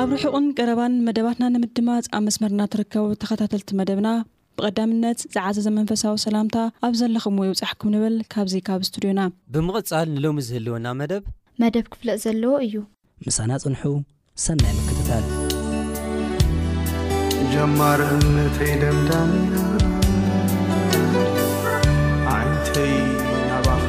ኣብ ርሑቕን ቀረባን መደባትና ንምድማጽ ኣብ መስመርና ትርከቡ ተኸታተልቲ መደብና ብቐዳምነት ዝዓዘዘ መንፈሳዊ ሰላምታ ኣብ ዘለኹምዎ ይብጻሕኩም ንብል ካብዚ ካብ ስቱድዮና። ብምቕጻል ንሎሚ ዝህልወና መደብ። መደብ ክፍለጥ ዘለዎ እዩ። ምሳና ጽንሑ ሰናይ ምክትታል። ጀማር እምነተይ ደምዳሚና ዓይንተይ ናባኻ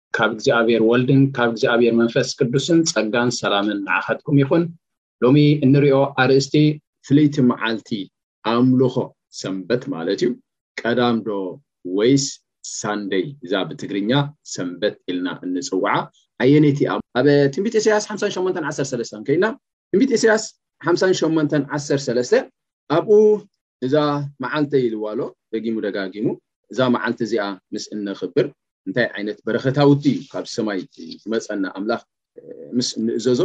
ካብ እግዚኣብሔር ወልድን ካብ እግዚኣብሔር መንፈስ ቅዱስን ጸጋን ሰላምን ንዓኻትኩም ይኹን። ሎሚ እንሪኦ ኣርእስቲ ፍልይቲ መዓልቲ ኣምልኾ ሰንበት ማለት እዩ ቀዳም ዶ ወይስ ሳንደይ እዛ ብትግርኛ ሰንበት ኢልና እንጽውዓ ኣየነይቲ ኣብ ትንቢት ኢሳያስ ሓምሳን ሸሞንተን ዓሰርተ ሰለስተን ከይና ትንቢት ኢሳያስ ሓምሳን ሸሞንተን ዓሰርተ ሰለስተ ኣብኡ እዛ መዓልተይ ኢልዋ ኣሎ ደጊሙ ደጋጊሙ እዛ መዓልቲ እዚኣ ምስ እነኽብር እንታይ ዓይነት በረኸታውቲ እዩ ካብ ሰማይ ዝመፀና ኣምላኽ ምስ እንእዘዞ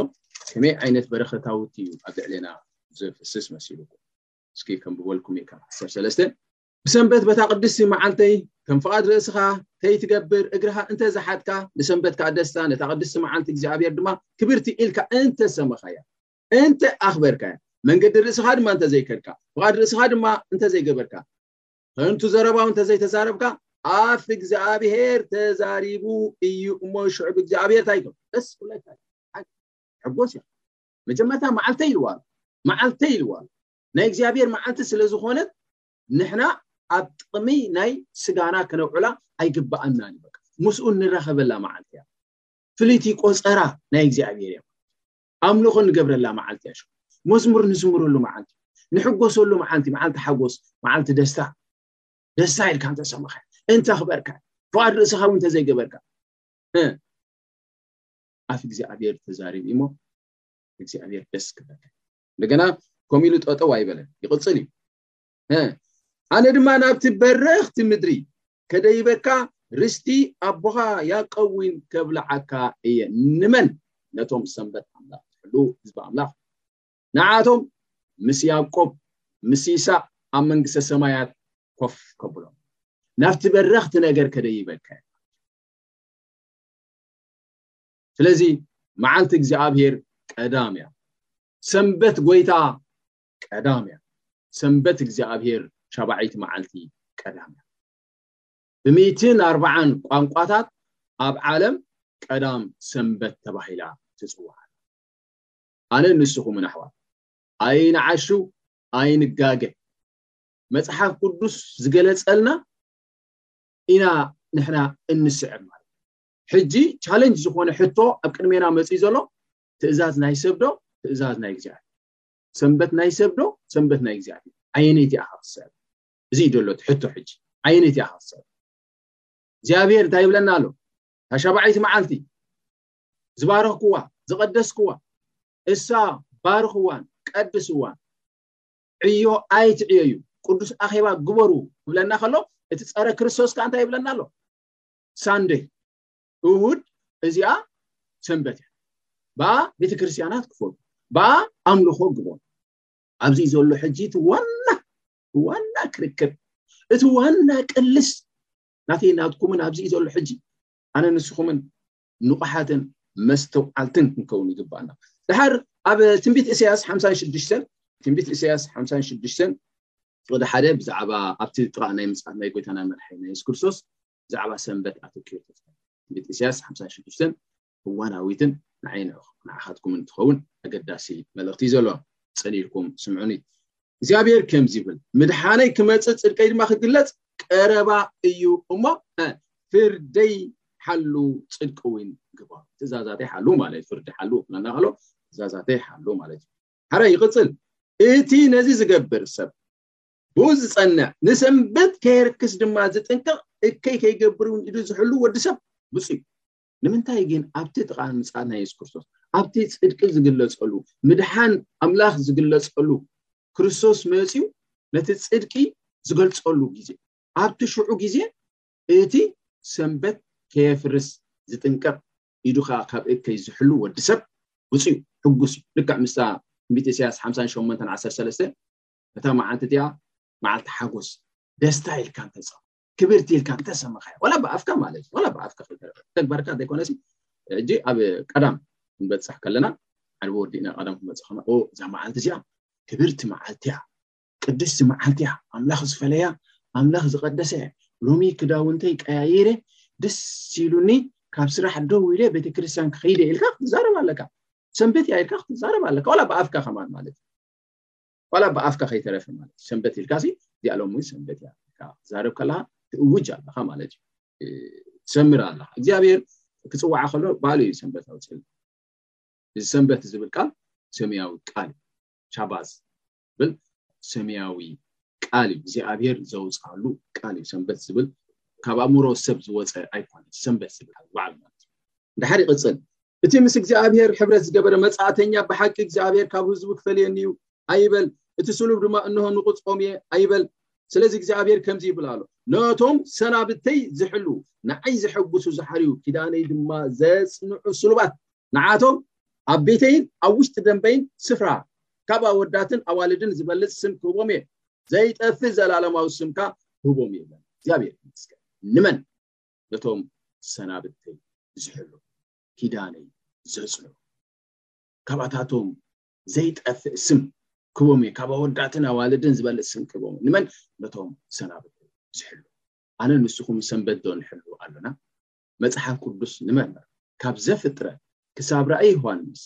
ከመይ ዓይነት በረኸታውቲ እዩ ኣብ ልዕሌና ዘፍስስ መሲሉኩም እስኪ ከምብበልኩም እዩ ካብ ዓሰርተ ሰለስተ ብሰንበት በታ ቅድስቲ መዓልተይ ከም ፍቓድ ርእስኻ ከይትገብር እግርኻ እንተ ዝሓትካ ንሰንበት ከዓ ደስታ ነታ ቅድስቲ መዓልቲ እግዚኣብሔር ድማ ክብርቲ ኢልካ እንተ ሰመኻያ እንተ ኣኽበርካያ መንገዲ ርእስኻ ድማ እንተ ዘይከድካ ፍቓድ ርእስኻ ድማ እንተ ዘይገበርካ ከንቱ ዘረባው እንተ ዘይተዛረብካ ኣፍ እግዚኣብሔር ተዛሪቡ እዩ እሞ ሽዑ ብእግዚኣብሔር እንታይ ይገብር ደስ ክብለካ ሕጎስ እያ መጀመርታ መዓልተይ ኢልዋ ኣሎ መዓልተይ ኢልዋ ኣሎ ናይ እግዚኣብሔር መዓልቲ ስለ ዝኾነት ንሕና ኣብ ጥቕሚ ናይ ስጋና ክነውዕላ ኣይግባኣናን እዩ ምስኡ እንራኸበላ መዓልቲ እያ ፍልይቲ ቆፀራ ናይ እግዚኣብሔር እያ ኣምልኾ ንገብረላ መዓልቲ እያ መዝሙር ንዝምረሉ መዓልቲ ንሕጎሰሉ መዓልቲ መዓልቲ ሓጎስ መዓልቲ ደስታ ደስታ ኢልካ እንተሰማኸ እንተኽበርካ ፍቓድ ርእስኻ እውን እንተዘይገበርካ ኣፍ እግዚኣብሔር ተዛሪብ እሞ እግዚኣብሔር ደስ ክበልካ እንደገና ከምኡ ኢሉ ጠጠው ኣይበለን ይቕፅል እዩ ኣነ ድማ ናብቲ በረኽቲ ምድሪ ከደይበካ ርስቲ ኣቦኻ ያቀዊን ከብልዓካ እየ ንመን ነቶም ሰንበት ኣምላኽ ትሕሉ ህዝቢ ኣምላኽ ንዓቶም ምስ ያቆብ ምስ ይስቅ ኣብ መንግስተ ሰማያት ኮፍ ከብሎም ናብቲ በረኽቲ ነገር ከደይበካ ስለዚ መዓልቲ እግዚኣብሔር ቀዳም እያ ሰንበት ጎይታ ቀዳም እያ ሰንበት እግዚኣብሔር ሻባዒት መዓልቲ ቀዳም እያ ብምትን ኣርባዓን ቋንቋታት ኣብ ዓለም ቀዳም ሰንበት ተባሂላ ትፅዋዕ ኣነ ንስኹምን ኣሕዋት ኣይንዓሹ ኣይንጋገ መፅሓፍ ቅዱስ ዝገለፀልና ኢና ንሕና እንስዕብ ማለት ሕጂ ቻለንጅ ዝኾነ ሕቶ ኣብ ቅድሜና መፅዩ ዘሎ ትእዛዝ ናይ ሰብ ዶ ትእዛዝ ናይ እግዚኣብሔር ሰንበት ናይ ሰብ ዶ ሰንበት ናይ እግዚኣብሔር ኣየነይቲ እያ ክትሰብ እዚ እዩ ዘሎ ሕቶ ሕጂ ኣየነይቲ እያ ክትሰብ እግዚኣብሔር እንታይ ይብለና ኣሎ እታ ሻብዓይቲ መዓልቲ ዝባረኽኩዋ ዝቐደስኩዋ እሳ ባርኽዋን ቀድስዋን ዕዮ ኣይትዕየዩ ቅዱስ ኣኼባ ግበሩ ክብለና ከሎ እቲ ፀረ ክርስቶስ ከዓ እንታይ ይብለና ኣሎ ሳንደይ እሁድ እዚኣ ሰንበት እያ ብኣ ቤተክርስትያናት ክፈሉ ብኣ ኣምልኾ ግበሩ ኣብዚ ዘሎ ሕጂ እቲ ዋና ዋና ክርክር እቲ ዋና ቅልስ ናተይ ናትኩምን ኣብዚ ዘሎ ሕጂ ኣነ ንስኹምን ንቑሓትን መስተውዓልትን ክንከውን ይግባኣና ድሓር ኣብ ትንቢት እሰያስ ሓምሳን ሽዱሽተን ትንቢት እሰያስ ሓምሳን ሽዱሽተን ወደ ሓደ ብዛዕባ ኣብቲ ጥራ ናይ ምጽኣት ናይ ጎይታና መርሒ ናይ የሱስ ክርስቶስ ብዛዕባ ሰንበት ኣተኪሩ ተፍተ ትንቢት ኢሳያስ ሓምሳን ሽዱሽተን እዋናዊትን ንዓይ ንዓኻትኩምን ትኸውን ኣገዳሲ መልእኽቲ ዘሎ ጸኒልኩም ስምዑኒ እግዚኣብሔር ከምዚ ይብል ምድሓነይ ክመፅእ ፅድቀይ ድማ ክግለፅ ቀረባ እዩ እሞ ፍርደይ ሓሉ ፅድቂ እውን ግባሩ ትእዛዛተይ ሓሉ ማለት ፍርዲ ሓሉ ክነና ከሎ ትእዛዛተይ ሓሉ ማለት እዩ ሓራይ ይቕጽል እቲ ነዚ ዝገብር ሰብ ብኡ ዝጸንዕ ንሰንበት ከየርክስ ድማ ዝጥንቀቕ እከይ ከይገብር እውን ኢዱ ዝሕሉ ወዲ ሰብ ብፁዕ እዩ ንምንታይ ግን ኣብቲ ጥቓ ምጽኣት ናይ የሱስ ክርስቶስ ኣብቲ ጽድቂ ዝግለጸሉ ምድሓን ኣምላኽ ዝግለጸሉ ክርስቶስ መጺኡ ነቲ ጽድቂ ዝገልጸሉ ግዜ ኣብቲ ሽዑ ግዜ እቲ ሰንበት ከየፍርስ ዝጥንቀቕ ኢዱካ ካብ እከይ ዝሕሉ ወዲ ሰብ ብፁዕ እዩ ሕጉስ እዩ ልክዕ ምስታ ትንቢት ኢሳያስ ሓምሳን ሸሞንተን ዓሰርተ ሰለስተን እታ መዓልቲ እቲኣ መዓልቲ ሓጎስ ደስታ ኢልካ እንተፀ ክብርቲ ኢልካ እንተሰመኻዮ ዋላ ብኣፍካ ማለት እዩ ዋላ ብኣፍካ ተግባርካ ዘይኮነሲ ሕጂ ኣብ ቀዳም ክንበፅሕ ከለና ዓርቢ ወዲእና ቀዳም ክንበፅሕ ከለና እዛ መዓልቲ እዚኣ ክብርቲ መዓልቲ እያ ቅድስቲ መዓልቲ እያ ኣምላኽ ዝፈለያ ኣምላኽ ዝቀደሰ እያ ሎሚ ክዳውንተይ ቀያይረ ደስ ኢሉኒ ካብ ስራሕ ደው ኢለ ቤተክርስትያን ክኸይደ ኢልካ ክትዛረብ ኣለካ ሰንበት እያ ኢልካ ክትዛረብ ኣለካ ዋላ ብኣፍካ ከማን ማለት እዩ ዋላ ብኣፍካ ከይተረፈ ማለት እዩ ሰንበት ኢልካ ሲ እዚኣ ሎሚ ሰንበት እያ ኢልካ ክትዛረብ ከለካ ትእውጅ ኣለካ ማለት እዩ ትሰምር ኣለካ እግዚኣብሔር ክፅዋዓ ከሎ ባዕሉ እዩ ሰንበት ኣውፅል እዚ ሰንበት ዝብል ቃል ሰማያዊ ቃል ሻባዝ ዝብል ሰማያዊ ቃል እዩ እግዚኣብሔር ዘውፅኣሉ ቃል እዩ ሰንበት ዝብል ካብ ኣእምሮ ሰብ ዝወፀ ኣይኮነ ሰንበት ዝብል ባዕሉ ማለት እዩ ድሓር ይቕፅል እቲ ምስ እግዚኣብሔር ሕብረት ዝገበረ መፃእተኛ ብሓቂ እግዚኣብሔር ካብ ህዝቡ ክፈልየኒ እዩ ኣይበል እቲ ስሉብ ድማ እንሆ ንቑፆም እየ ኣይበል ስለዚ እግዚኣብሔር ከምዚ ይብል ኣሎ ነቶም ሰናብተይ ዝሕልው ንዓይ ዘሐጉሱ ዝሓርዩ ኪዳነይ ድማ ዘፅንዑ ስሉባት ንዓቶም ኣብ ቤተይን ኣብ ውሽጢ ደምበይን ስፍራ ካብ ኣወዳትን ኣዋልድን ዝበልጽ ስም ክህቦም እየ፣ ዘይጠፍእ ዘላለማዊ ስም ከኣ ክህቦም እየ በለ። እግዚኣብሔር ይመስገን። ንመን? ነቶም ሰናብተይ ዝሕሉ፣ ኪዳነይ ዘጽንዑ። ካባታቶም ዘይጠፍእ ስም ክህቦም እየ፣ ካብ ኣወዳትን ኣዋልድን ዝበልጽ ስም ክህቦም እየ። ንመን? ነቶም ሰናብተይ ዝሕሉ። ኣነን ንስኹምን ሰንበት ዶ ንሕሉ ኣሎና? መጽሓፍ ቅዱስ ንመርምር። ካብ ዘፍጥረት ክሳብ ራእይ ዮሃንስ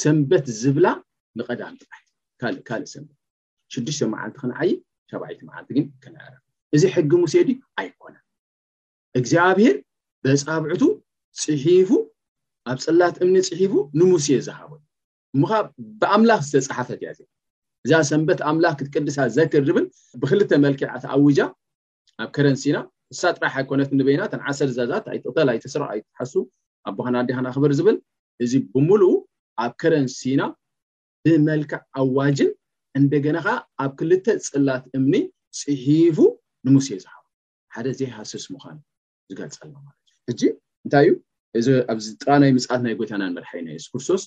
ሰንበት ዝብላ ንቐዳም ጥራሕ ካልእ ካልእ ሰንበት ሽዱሽተ መዓልቲ ክንዓይን ሻብዓይቲ መዓልቲ ግን ከነዕረፍ እዚ ሕጊ ሙሴ ድዩ ኣይኮነን እግዚኣብሄር በፃብዕቱ ፅሒፉ ኣብ ፅላት እምኒ ፅሒፉ ንሙሴ ዝሃቦ እሞ ከዓ ብኣምላኽ ዝተፅሓፈት እያ እዚኣ እዛ ሰንበት ኣምላኽ ክትቅድሳ ዘክር ዝብል ብክልተ መልክዕ ተኣውጃ ኣብ ከረንሲና ንሳ ጥራሕ ኣይኮነት ንበይና ተን ዓሰር ዛዛት ኣይትቕተል ኣይትስረቕ ኣይትሓሱ ኣቦኻን ኣዴኻን ኣኽብር ዝብል እዚ ብምሉኡ ኣብ ከረንሲና ብመልክዕ ኣዋጅን እንደገና ከዓ ኣብ ክልተ ጽላት እምኒ ጽሒፉ ንሙሴ ዝሃቦ ሓደ ዘይሃስስ ምዃኑ ዝገልጸልና ማለት እዩ ሕጂ እንታይ እዩ እዚ ኣብዚ ጥራ ናይ ምጽኣት ናይ ጎይታናን መድሓኒና የሱስ ክርስቶስ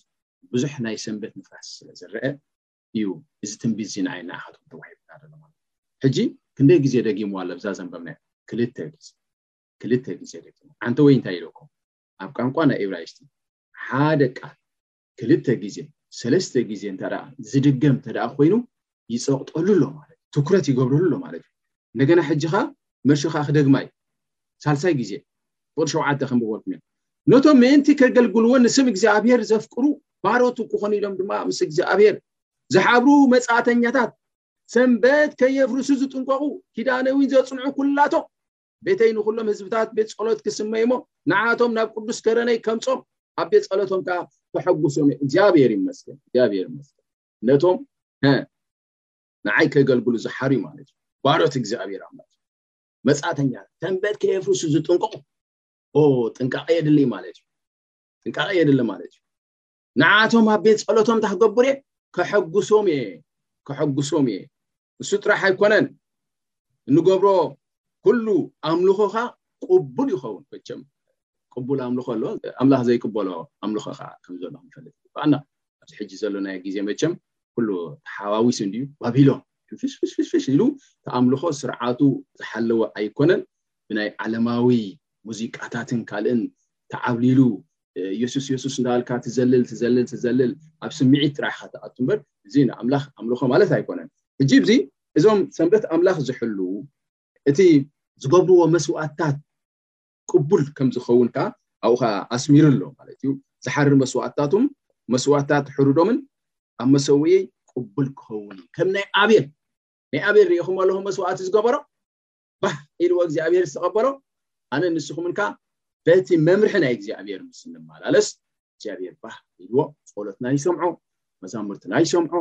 ብዙሕ ናይ ሰንበት ምፍራስ ስለ ዝረአ እዩ እዚ ትንቢት እዚ ንዓይ ንኣኻትኩም ተዋሂቡና ዘሎ ማለት ሕጂ ክንደይ ግዜ ደጊሙ ኣሎ እብዛ ዘንበብናዮ ክልተ ግዜ ክልተ ግዜ ደጊሙ ዓንተ ወይ እንታይ ኢለኩም ኣብ ቋንቋ ናይ ኢብራይስጢ ሓደ ቃል ክልተ ግዜ ሰለስተ ግዜ እንተ ዝድገም እንተ ኮይኑ ይፀቕጠሉ ኣሎ ማለት እዩ ትኩረት ይገብረሉ ኣሎ ማለት እዩ እንደገና ሕጂ ከዓ መልሲ ከዓ ክደግማ እዩ ሳልሳይ ግዜ ፍቅሪ ሸውዓተ ከንብበልኩም እዮም ነቶም ምእንቲ ከገልግልዎ ንስም እግዚኣብሄር ዘፍቅሩ ባሮቱ ክኾኑ ኢሎም ድማ ምስ እግዚኣብሔር ዝሓብሩ መጻእተኛታት ሰንበት ከየፍርሱ ዝጥንቀቑ ኪዳነዊን ዘጽንዑ ኩላቶም ቤተይ ንኩሎም ህዝብታት ቤት ጸሎት ክስመይሞ ንዓቶም ናብ ቅዱስ ከረነይ ከምጾም ኣብ ቤት ጸሎቶም ከዓ ተሐጉሶም እግዚኣብሔር ይመስገን እግዚኣብሔር ይመስገን ነቶም ንዓይ ከገልግሉ ዝሓርዩ ማለት እዩ ባሮት እግዚኣብሔር ኣምላክ መጻእተኛ ሰንበት ከየፍርሱ ዝጥንቀቑ ጥንቃቐ የድልይ ማለት እዩ ጥንቃቐ የድሊ ማለት እዩ ንዓቶም ኣብ ቤት ጸሎቶም እንታይ ክገብር እየ ከሐጉሶም እየ ከሐጉሶም እየ እሱ ጥራሕ ኣይኮነን እንገብሮ ኩሉ ኣምልኾኻ ቅቡል ይኸውን መቸም ቅቡል ኣምልኾ ኣሎ ኣምላኽ ዘይቅበሎ ኣምልኾ ከዓ ከም ዘሎ ክንፈልጥ ይግባኣና ኣብዚ ሕጂ ዘሎናዮ ግዜ መቸም ኩሉ ተሓዋዊሱ እንድዩ ባቢሎም ፍሽፍሽፍሽ ኢሉ ተኣምልኾ ስርዓቱ ዝሓለወ ኣይኮነን ብናይ ዓለማዊ ሙዚቃታትን ካልእን ተዓብሊሉ የሱስ የሱስ እንዳበልካ ትዘልል ትዘልል ትዘልል ኣብ ስምዒት ጥራሕ ኢኻ ትኣቱ እምበር እዚ ንኣምላኽ ኣምልኾ ማለት ኣይኮነን ሕጂ እዚ እዞም ሰንበት ኣምላኽ ዝሕሉ እቲ ዝገብርዎ መስዋእትታት ቅቡል ከም ዝኸውን ከዓ ኣብኡ ከዓ ኣስሚሩ ኣሎ ማለት እዩ ዝሓርር መስዋእትታቶም መስዋእትታት ሕሩዶምን ኣብ መሰውኢ ቅቡል ክኸውን ከም ናይ ኣቤል ናይ ኣቤል ሪኢኹም ኣለኹም መስዋእቲ ዝገበሮ ባህ ኢልዎ እግዚኣብሔር ዝተቐበሎ ኣነ ንስኹምን ከ በቲ መምርሒ ናይ እግዚኣብሔር ምስ እንመላለስ እግዚኣብሔር ባህ ኢልዎ ጸሎትና ይሰምዖ መዛሙርትና ይሰምዖ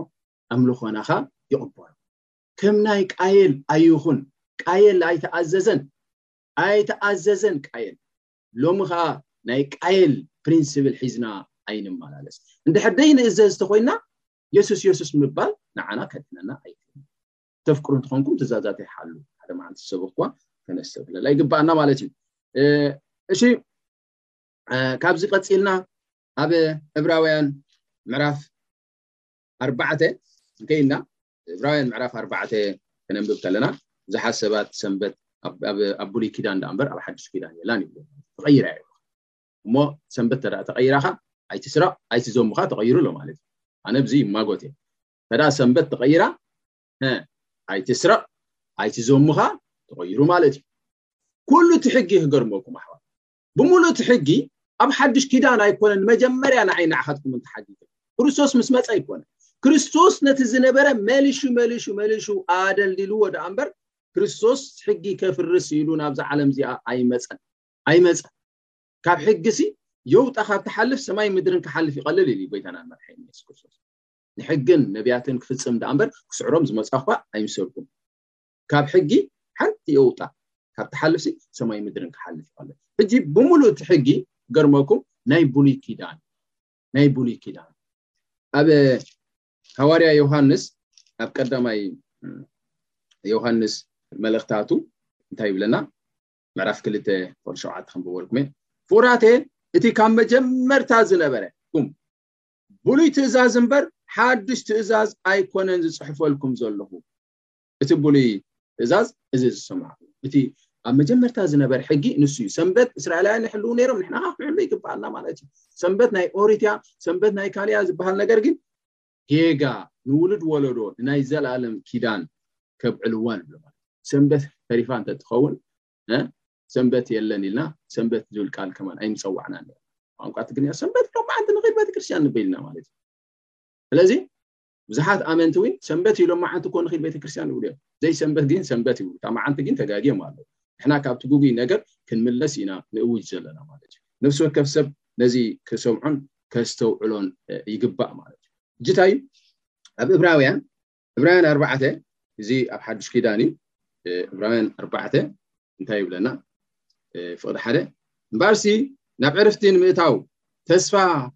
ኣምልኾና ኸ ይቕበሎ ከም ናይ ቃየል ኣይኹን ቃየል ኣይተኣዘዘን ኣይተኣዘዘን ቃየል ሎሚ ከዓ ናይ ቃየል ፕሪንስብል ሒዝና ኣይንመላለስ እንድሕር ደይንእዘዝ ተኮይና የሱስ የሱስ ምባል ንዓና ከድሕነና ኣይክእልን ተፍቅሩ እንተኾንኩም ትእዛዛተይ ሓሉ ሓደ መዓልቲ ሰብ እኳ ከነስተብህለላ ይግባኣና ማለት እዩ እሺ ካብዚ ቀፂልና ኣብ ዕብራውያን ምዕራፍ ኣርባዕተ እንከይና ዕብራውያን ምዕራፍ ኣርባዕተ ከነንብብ ከለና ብዙሓት ሰባት ሰንበት ኣብ ብሉይ ኪዳን ዳኣ እምበር ኣብ ሓድሽ ኪዳን የላን ይብሉ ተቐይራ እዩ እሞ ሰንበት ተዳ ተቐይራኻ ኣይትስራቕ ኣይትዘሙኻ ተቐይሩ ኣሎ ማለት እዩ ኣነ ብዚ ይማጎት እየ እንተደኣ ሰንበት ተቐይራ ኣይትስረቕ ኣይትዘሙኻ ተቐይሩ ማለት እዩ ኩሉ እቲ ሕጊ ክገርመኩም ኣሕዋት ብምሉእ እቲ ሕጊ ኣብ ሓድሽ ኪዳን ኣይኮነን መጀመርያ ንዓይ ንዓኻትኩም እንተሓጊገ ክርስቶስ ምስ መፀ ኣይኮነ ክርስቶስ ነቲ ዝነበረ መልሹ መልሹ መልሹ ኣደልዲልዎ ደኣ እምበር ክርስቶስ ሕጊ ከፍርስ ኢሉ ናብዛ ዓለም እዚኣ ኣይመፀን ኣይመፀን ካብ ሕጊ ሲ የውጣ ካብ ትሓልፍ ሰማይ ምድርን ክሓልፍ ይቐልል ኢሉ ጎይታና መድሓኒ የሱስ ክርስቶስ ንሕግን ነብያትን ክፍጽም ደኣ እምበር ክስዕሮም ዝመጻ እኳ ኣይምሰልኩን። ካብ ሕጊ ሓንቲ የውጣ ካብ ትሓልፍሲ ሰማይ ምድርን ክሓልፍ ይኸለ። ሕጂ ብምሉእ እቲ ሕጊ ገርመኩም ናይ ብሉይ ኪዳን ናይ ብሉይ ኪዳን ኣብ ሃዋርያ ዮሃንስ ኣብ ቀዳማይ ዮሃንስ መልእኽታቱ እንታይ ይብለና ምዕራፍ ክልተ ቁር ሸውዓተ ክንብበልኩም እየ ፍቁራተ እቲ ካብ መጀመርታ ዝነበረ ኩም ብሉይ ትእዛዝ እምበር ሓድሽ ትእዛዝ ኣይኮነን ዝጽሕፈልኩም ዘለኹ፣ እቲ ብሉይ ትእዛዝ እዚ ዝሰማዕኩ፣ እቲ ኣብ መጀመርታ ዝነበር ሕጊ ንሱ እዩ፣ ሰንበት እስራኤላውያን ይሕልዉ ነይሮም ንሕና ከኣ ክንሕሉ ይግብኣና ማለት እዩ፣ ሰንበት ናይ ኦሪት እያ፣ ሰንበት ናይ ካልእ እያ ዝበሃል ነገር ግን ጌጋ ንውሉድ ወለዶ ንናይ ዘለኣለም ኪዳን ከብዕልዋ ንብሎ ማለት እዩ፣ ሰንበት ተሪፋ እንተትኸውን ሰንበት የለን ኢልና ሰንበት ዝብል ቃል ከማን ኣይምጸዋዕናን ኔርና። ቋንቋ ትግርኛ ሰንበት ሎማዓንቲ ንኺድ ቤተክርስትያን ንብል ኢና ማለት እዩ። ስለዚ ብዙሓት ኣመንቲ እውን ሰንበት እዩ ሎማዓንቲ እኮ ንኺድ ቤተክርስትያን ይብሉ እዮም። ዘይሰንበት ግን ሰንበት ይብሉ። እታ መዓልቲ ግን ተጋግዮም ኣለዉ። ንሕና ካብቲ ግጉይ ነገር ክንምለስ ኢና ንእውጅ ዘለና ማለት እዩ። ነፍሲ ወከፍ ሰብ ነዚ ክሰምዖን ከስተውዕሎን ይግባእ ማለት እዩ። ሕጂ እንታይ እዩ ኣብ እብራውያን እብራውያን ኣርባዕተ እዚ ኣብ ሓዱሽ ኪዳን እዩ እብራውያን ኣርባዕተ እንታይ ይብለና ፍቕዲ ሓደ እምበኣርሲ ናብ ዕርፍቲ ንምእታው ተስፋ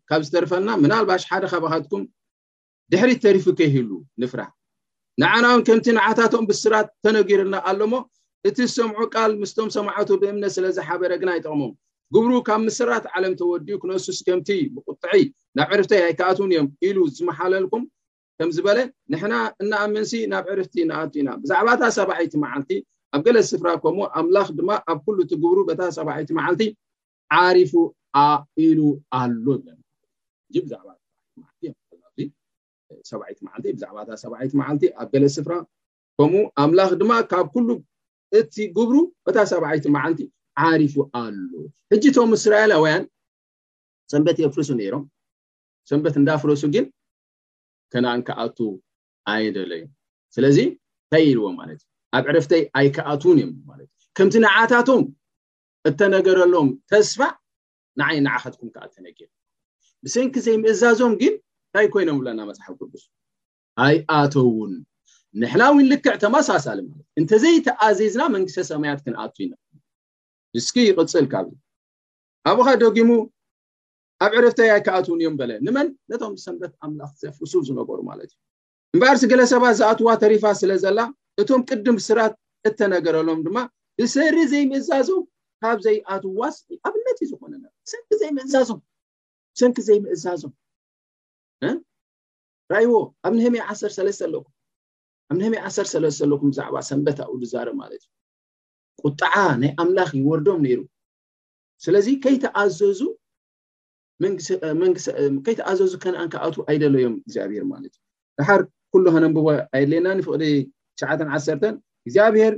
ካብ ዝተርፈና ምናልባሽ ሓደ ካባኻትኩም ድሕሪት ተሪፉ ከይህሉ ንፍራሕ ንዓና እውን ከምቲ ንዓታቶም ብስራት ተነጊርና ኣሎሞ እቲ ዝሰምዑ ቃል ምስቶም ሰማዕቱ ብእምነት ስለ ዝሓበረ ግና ይጠቕሞም ግብሩ ካብ ምስራት ዓለም ተወዲኡ ክነሱስ ከምቲ ብቁጥዐይ ናብ ዕርፍተይ ኣይከኣትውን እዮም ኢሉ ዝመሓለልኩም ከም ዝበለ ንሕና እንኣምንሲ ናብ ዕርፍቲ ንኣቱ ኢና ብዛዕባ እታ ሰባዒይቲ መዓልቲ ኣብ ገለ ስፍራ ከምኡ ኣምላኽ ድማ ኣብ ኩሉ እቲ ግብሩ በታ ሰባዒይቲ መዓልቲ ዓሪፉ ኢሉ ኣሎ ይብለና እንጂ ብዛዕባ ሰባዒት መዓልቲ ብዛዕባ እታ ሰባዒት መዓልቲ ኣብ ገለ ስፍራ ከምኡ ኣምላኽ ድማ ካብ ኩሉ እቲ ግብሩ በታ ሰባዒት መዓልቲ ዓሪፉ ኣሎ ሕጂ እቶም እስራኤላውያን ሰንበት የፍርሱ ነይሮም ሰንበት እንዳፍረሱ ግን ከነኣን ክኣትው ኣይደለዩን ስለዚ እንታይ ኢልዎ ማለት እዩ ኣብ ዕረፍተይ ኣይክኣትውን እዮም ማለት እዩ ከምቲ ንዓታቶም እተነገረሎም ተስፋ ንዓይ ንዓኻትኩም ከዓ ተነጊሩ ብሰንኪ ዘይምእዛዞም ግን እንታይ ኮይኖም ብለና መፅሓፍ ቅዱስ ኣይኣተውን ንሕና እውን ልክዕ ተመሳሳሊ ማለት እንተዘይተኣዚዝና መንግስተ ሰማያት ክንኣቱ ኢና እስኪ ይቕፅል ካብ ኣብኻ ደጊሙ ኣብ ዕረፍተይ ኣይክኣትዉን እዮም በለ ንመን ነቶም ሰንበት ኣምላኽ ዘፍርሱ ዝነበሩ ማለት እዩ እምበኣርሲ ገለ ሰባት ዝኣትዋ ተሪፋ ስለ ዘላ እቶም ቅድም ስራት እተነገረሎም ድማ ብሰሪ ዘይምእዛዞም ካብ ዘይኣትዋስ ኣብነት እዩ ዝኾነና ሰንኪ ዘይምእዛዞም ሰንኪ ዘይምእዛዞም ራይዎ ኣብ ንህምያ ዓሰር ሰለስተ ኣለኩም ኣብ ንህምያ ዓሰር ሰለስተ ኣለኩም ብዛዕባ ሰንበት ኣብኡ ዝዛረብ ማለት እዩ ቁጣዓ ናይ ኣምላኽ ይወርዶም ነይሩ ስለዚ ከይተኣዘዙ ከይተኣዘዙ ከነኣን ክኣትዉ ኣይደለዮም እግዚኣብሄር ማለት እዩ ድሓር ኩሉ ከነንብቦ ኣየድልየና ፍቅዲ ትሽዓተን ዓሰርተን እግዚኣብሄር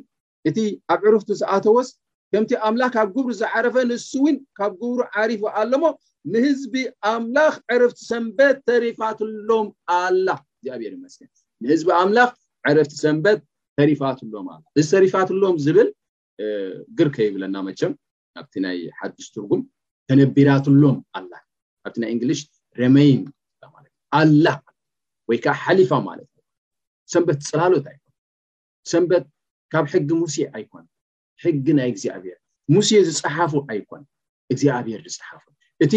እቲ ኣብ ዕሩፍቱ ዝኣተወስ ከምቲ ኣምላኽ ኣብ ግብሩ ዝዓረፈ ንሱ እውን ካብ ግብሩ ዓሪፉ ኣሎሞ ንህዝቢ ኣምላኽ ዕርፍቲ ሰንበት ተሪፋትሎም ኣላ እግዚኣብሄር ይመስገን ንህዝቢ ኣምላኽ ዕርፍቲ ሰንበት ተሪፋትሎም ኣላ እዚ ተሪፋትሎም ዝብል ግር ከይብለና መቸም ናብቲ ናይ ሓድሽ ትርጉም ተነቢራትሎም ኣላ ናብቲ ናይ እንግሊሽ ረመይን ማለት ኣላ ወይ ከዓ ሓሊፋ ማለት እዩ ሰንበት ፅላሎት ኣይኮነ ሰንበት ካብ ሕጊ ሙሴ ኣይኮነ ሕጊ ናይ እግዚኣብሔር ሙሴ ዝፀሓፉ ኣይኮነ እግዚኣብሔር ዝጸሓፎ እቲ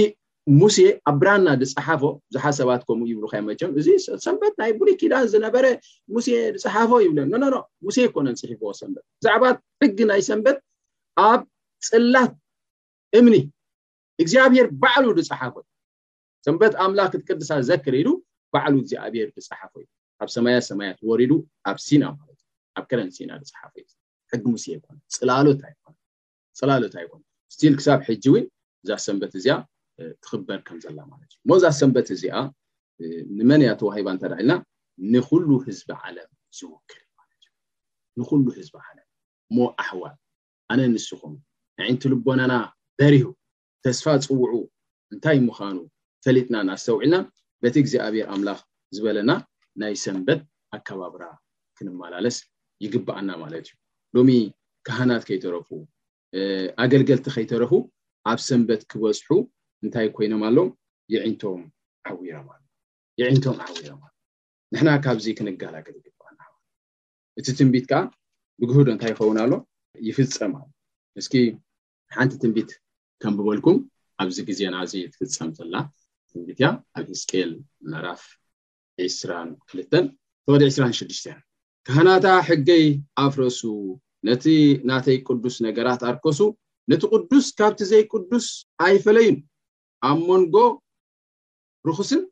ሙሴ ኣብ ብራና ዝጸሓፎ ብዙሓት ሰባት ከምኡ ይብሉካ መቸም እዚ ሰንበት ናይ ብሉይ ኪዳን ዝነበረ ሙሴ ዝጸሓፎ ይብለ ኖኖኖ ሙሴ ይኮነን ጽሒፍዎ ሰንበት ብዛዕባ ሕጊ ናይ ሰንበት ኣብ ጽላት እምኒ እግዚኣብሔር ባዕሉ ዝጸሓፎ ሰንበት ኣምላክ ክትቅድሳ ዘክር ኢሉ ባዕሉ እግዚኣብሔር ዝጸሓፎ እዩ ኣብ ሰማያ ሰማያት ወሪዱ ኣብ ሲና ማለት ኣብ ከረን ሲና ዝጸሓፈ እዩ ሕጊ ሙሴ ይኮነ ጽላሎት ኣይኮነ ጽላሎት ኣይኮነን ስቲል ክሳብ ሕጂ እውን እዛ ሰንበት እዚኣ ትኽበር ከም ዘላ ማለት እዩ እሞ እዛ ሰንበት እዚኣ ንመን እያ ተዋሂባ እንተ ኢልና ንኩሉ ህዝቢ ዓለም ዝውክል ማለት እዩ ንኩሉ ህዝቢ ዓለም እሞ ኣሕዋት ኣነ ንስኹም ኣዒንቲ ልቦናና በሪሁ ተስፋ ጽውዑ እንታይ ምኻኑ ፈሊጥናን ኣስተውዒልናን በቲ እግዚኣብሔር ኣምላኽ ዝበለና ናይ ሰንበት ኣከባብራ ክንመላለስ ይግበኣና ማለት እዩ። ሎሚ ካህናት ከይተረፉ ኣገልገልቲ ከይተረፉ ኣብ ሰንበት ክበጽሑ እንታይ ኮይኖም ኣሎም የዒንቶም ዓዊሮም ኣሎ የዒንቶም ዓዊሮም ኣሎ ንሕና ካብዚ ክንገላገል ይግባና እቲ ትንቢት ከዓ ብግህዶ እንታይ ይኸውን ኣሎ ይፍጸም ኣሎ እስኪ ሓንቲ ትንቢት ከንብበልኩም ኣብዚ ግዜና እዚ ትፍጸም ዘላ ትንቢት እያ ኣብ ህዝቅኤል ምዕራፍ ዒስራን ክልተን ተወዲ ዒስራን ሽዱሽተን ካህናታ ሕገይ ኣፍረሱ ነቲ ናተይ ቅዱስ ነገራት ኣርከሱ ነቲ ቅዱስ ካብቲ ዘይቅዱስ ኣይፈለዩን ኣብ መንጎ ርኹስን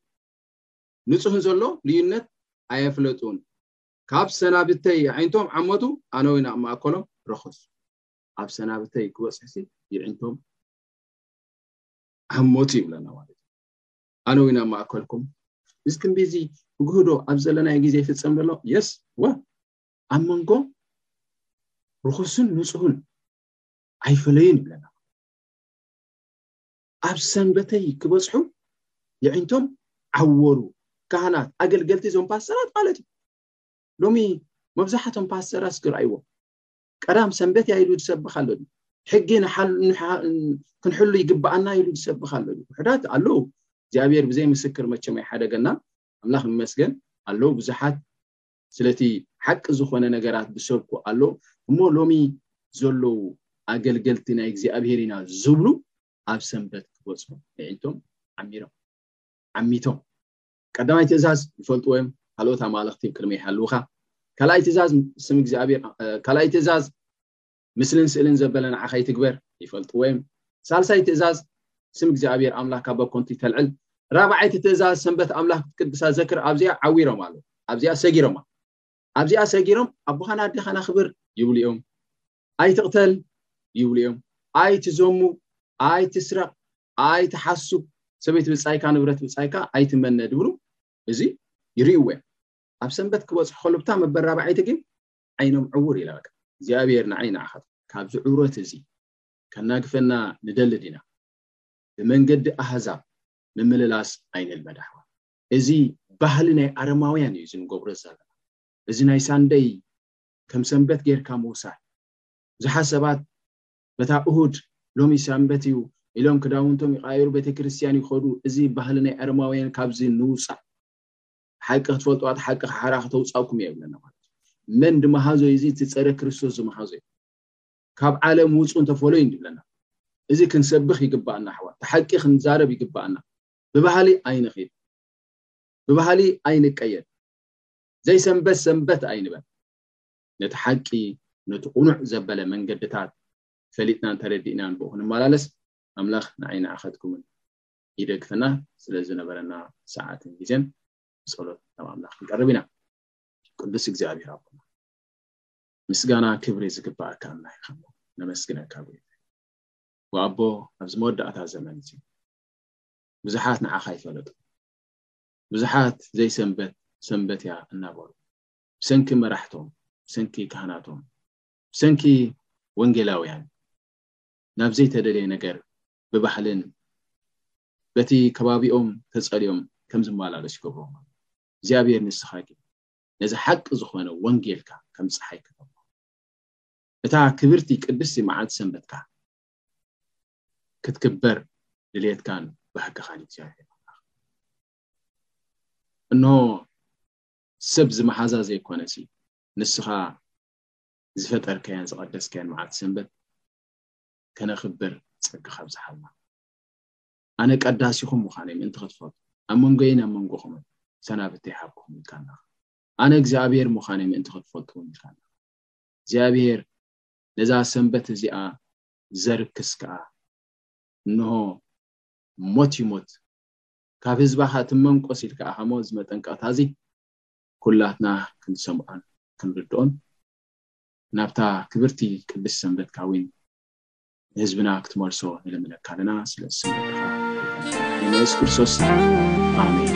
ንጹህን ዘሎ ልዩነት ኣየፍለጡን ካብ ሰናብተይ ኣዒንቶም ዓመቱ ኣነ ወይን ኣብ ማእከሎም ረኸሱ ኣብ ሰናብተይ ክበፅሕሲ ይዕንቶም ኣብ ሞት ይብለና ማለት እዩ ኣነ እውን ኣብ ማእከልኩም እዚ ትንቢ እዚ ብግህዶ ኣብ ዘለናዮ ግዜ ይፍፀም ዘሎ የስ ወ ኣብ መንጎ ርኹስን ንፁህን ኣይፈለዩን ይብለና ኣብ ሰንበተይ ክበፅሑ የዒንቶም ዓወሩ ካህናት ኣገልገልቲ እዞም ፓስተራት ማለት እዩ ሎሚ መብዛሕቶም ፓስተራት ስክርኣይዎ ቀዳም ሰንበት እያ ኢሉ ዝሰብኽ ኣሎ ድዩ ሕጊ ክንሕሉ ይግባኣና ኢሉ ዝሰብኽ ኣሎ ድዩ ውሕዳት ኣለዉ እግዚኣብሔር ብዘይ ምስክር መቸም ኣይሓደገና ኣምላኽ ይመስገን ኣለዉ ብዙሓት ስለቲ ሓቂ ዝኾነ ነገራት ዝሰብኩ ኣሎ እሞ ሎሚ ዘለዉ ኣገልገልቲ ናይ እግዚኣብሔር ኢና ዝብሉ ኣብ ሰንበት ክበፅሑ ምዒንቶም ዓሚሮም ዓሚቶም ቀዳማይ ትእዛዝ ይፈልጥዎ እዮም፣ ካልኦት ኣማልኽቲ ኣብ ቅድመይ ይሃልዉኻ። ካልኣይ ትእዛዝ ስም እግዚኣብሔር ካልኣይ ትእዛዝ ምስልን ስእልን ዘበለ ንዓኻ ይትግበር ይፈልጥዎ እዮም። ሳልሳይ ትእዛዝ ስም እግዚኣብሔር ኣምላካ በብ ኮንቱ ይተልዕል። ራብዓይቲ ትእዛዝ ሰንበት ኣምላክ ክትቅድሳ ዘክር ኣብዚኣ ዓዊሮም ኣለዉ ኣብዚኣ ሰጊሮም ኣለዉ ኣብዚኣ ሰጊሮም ኣቦኻን ኣዴኻን ኣኽብር ይብሉ እዮም። ኣይትቕተል ይብሉ እዮም፣ ኣይትዘሙ፣ ኣይትስረቕ፣ ኣይትሓሱ፣ ሰበይቲ ብጻይካ ንብረት ብጻይካ ኣይትመነ ድብሉ እዚ ይርእይዎ እዮም። ኣብ ሰንበት ክበጽሑ ከሉ ብታ መበራብዓይቲ ግን ዓይኖም ዕውር ኢላ በቃ እግዚኣብሔር ንዓይ ንዓኻት ካብዚ ዕውረት እዚ ከናግፈና ንደሊ ዲና ብመንገዲ ኣህዛብ ምምልላስ ኣይንልመድ ኣሕዋ እዚ ባህሊ ናይ ኣረማውያን እዩ እዚ ንገብሮ ዘለና እዚ ናይ ሳንደይ ከም ሰንበት ጌርካ ምውሳድ። ብዙሓት ሰባት በታ እሁድ ሎሚ ሰንበት እዩ ኢሎም ክዳውንቶም ይቓይሩ ቤተ ክርስትያን ይኸዱ እዚ ባህሊ ናይ ኣረማውያን ካብዚ ንውጻእ። ብሓቂ ክትፈልጥዋ እታ ሓቂ ሓራ ከተውጻእኩም እየ እብለና ማለት እዩ። መን ድመሃዞ እዩ እዚ እቲ ጸረ ክርስቶስ ዝመሃዞ እዩ። ካብ ዓለም ውጹን ተፈለዩን ድብለና። እዚ ክንሰብኽ ይግባኣና ኣሕዋት እታ ሓቂ ክንዛረብ ይግባኣና። ብባህሊ ኣይንኺድ። ብባህሊ ኣይንቀየድ። ዘይሰንበት ሰንበት ኣይንበል። ነቲ ሓቂ ነቲ ቁኑዕ ዘበለ መንገድታት ፈሊጥናን ተረዲእናን ብኡ ክንመላለስ ኣምላኽ ንዓይ ንዓኸትኩምን ይደግፈና። ስለ ዝነበረና ሰዓትን ግዜን ብጸሎት ናብ ኣምላኽ ክንቀርብ ኢና። ቅዱስ እግዚኣብሔር ኣቦና ምስጋና ክብሪ ዝግባኣካ ኣምላኽ ኢኻ እሞ ነመስግነካ ጎይታ ወኣቦ ኣብዚ መወዳእታ ዘመን እዚ ብዙሓት ንዓኻ ይፈለጡ ብዙሓት ዘይሰንበት ሰንበት እያ እናበሉ ብሰንኪ መራሕቶም፣ ብሰንኪ ካህናቶም፣ ብሰንኪ ወንጌላውያን ናብ ዘይተደልየ ነገር ብባህልን በቲ ከባቢኦም ተጸልዮም ከም ዝመላለሱ ይገብሮም ኣሎ። እግዚኣብሔር ንስኻ ግን ነዚ ሓቂ ዝኾነ ወንጌልካ ከም ፀሓይ ክተብሮ እታ ክብርቲ ቅድስቲ መዓልቲ ሰንበትካ ክትግበር ድልየትካን ባህግኻን እግዚኣብሔር ኣምላኽ እንሆ ሰብ ዝመሓዛ ዘይኮነሲ ንስኻ ዝፈጠርከያን ዝቐደስከያን መዓልቲ ሰንበት ከነኽብር ጸጋ ካብዝሓልና ኣነ ቀዳሲኹም ምዃነይ ምእንቲ ክትፈልጡ ኣብ መንጎይን ኣብ መንጎኹምን ሰናብቲ ይሃብኩም ኢልካ ኣለኻ ኣነ እግዚኣብሔር ምዃነይ ምእንቲ ክትፈልጡ እውን ኢልካ ኣለኻ እግዚኣብሔር ነዛ ሰንበት እዚኣ ዘርክስ ከኣ እንሆ ሞት ይሞት ካብ ህዝባኻ ትመንቆስ ኢልካ ኢኻሞ እዚ መጠንቀቕታዚ ኩላትና ክንሰምዖን ክንርድኦን ናብታ ክብርቲ ቅድስት ሰንበትካ ዊን ንህዝብና ክትመልሶ ንልምነካ ኣለና ስለ ዝስምረትኻ ኢየሱስ ክርስቶስ ኣሜን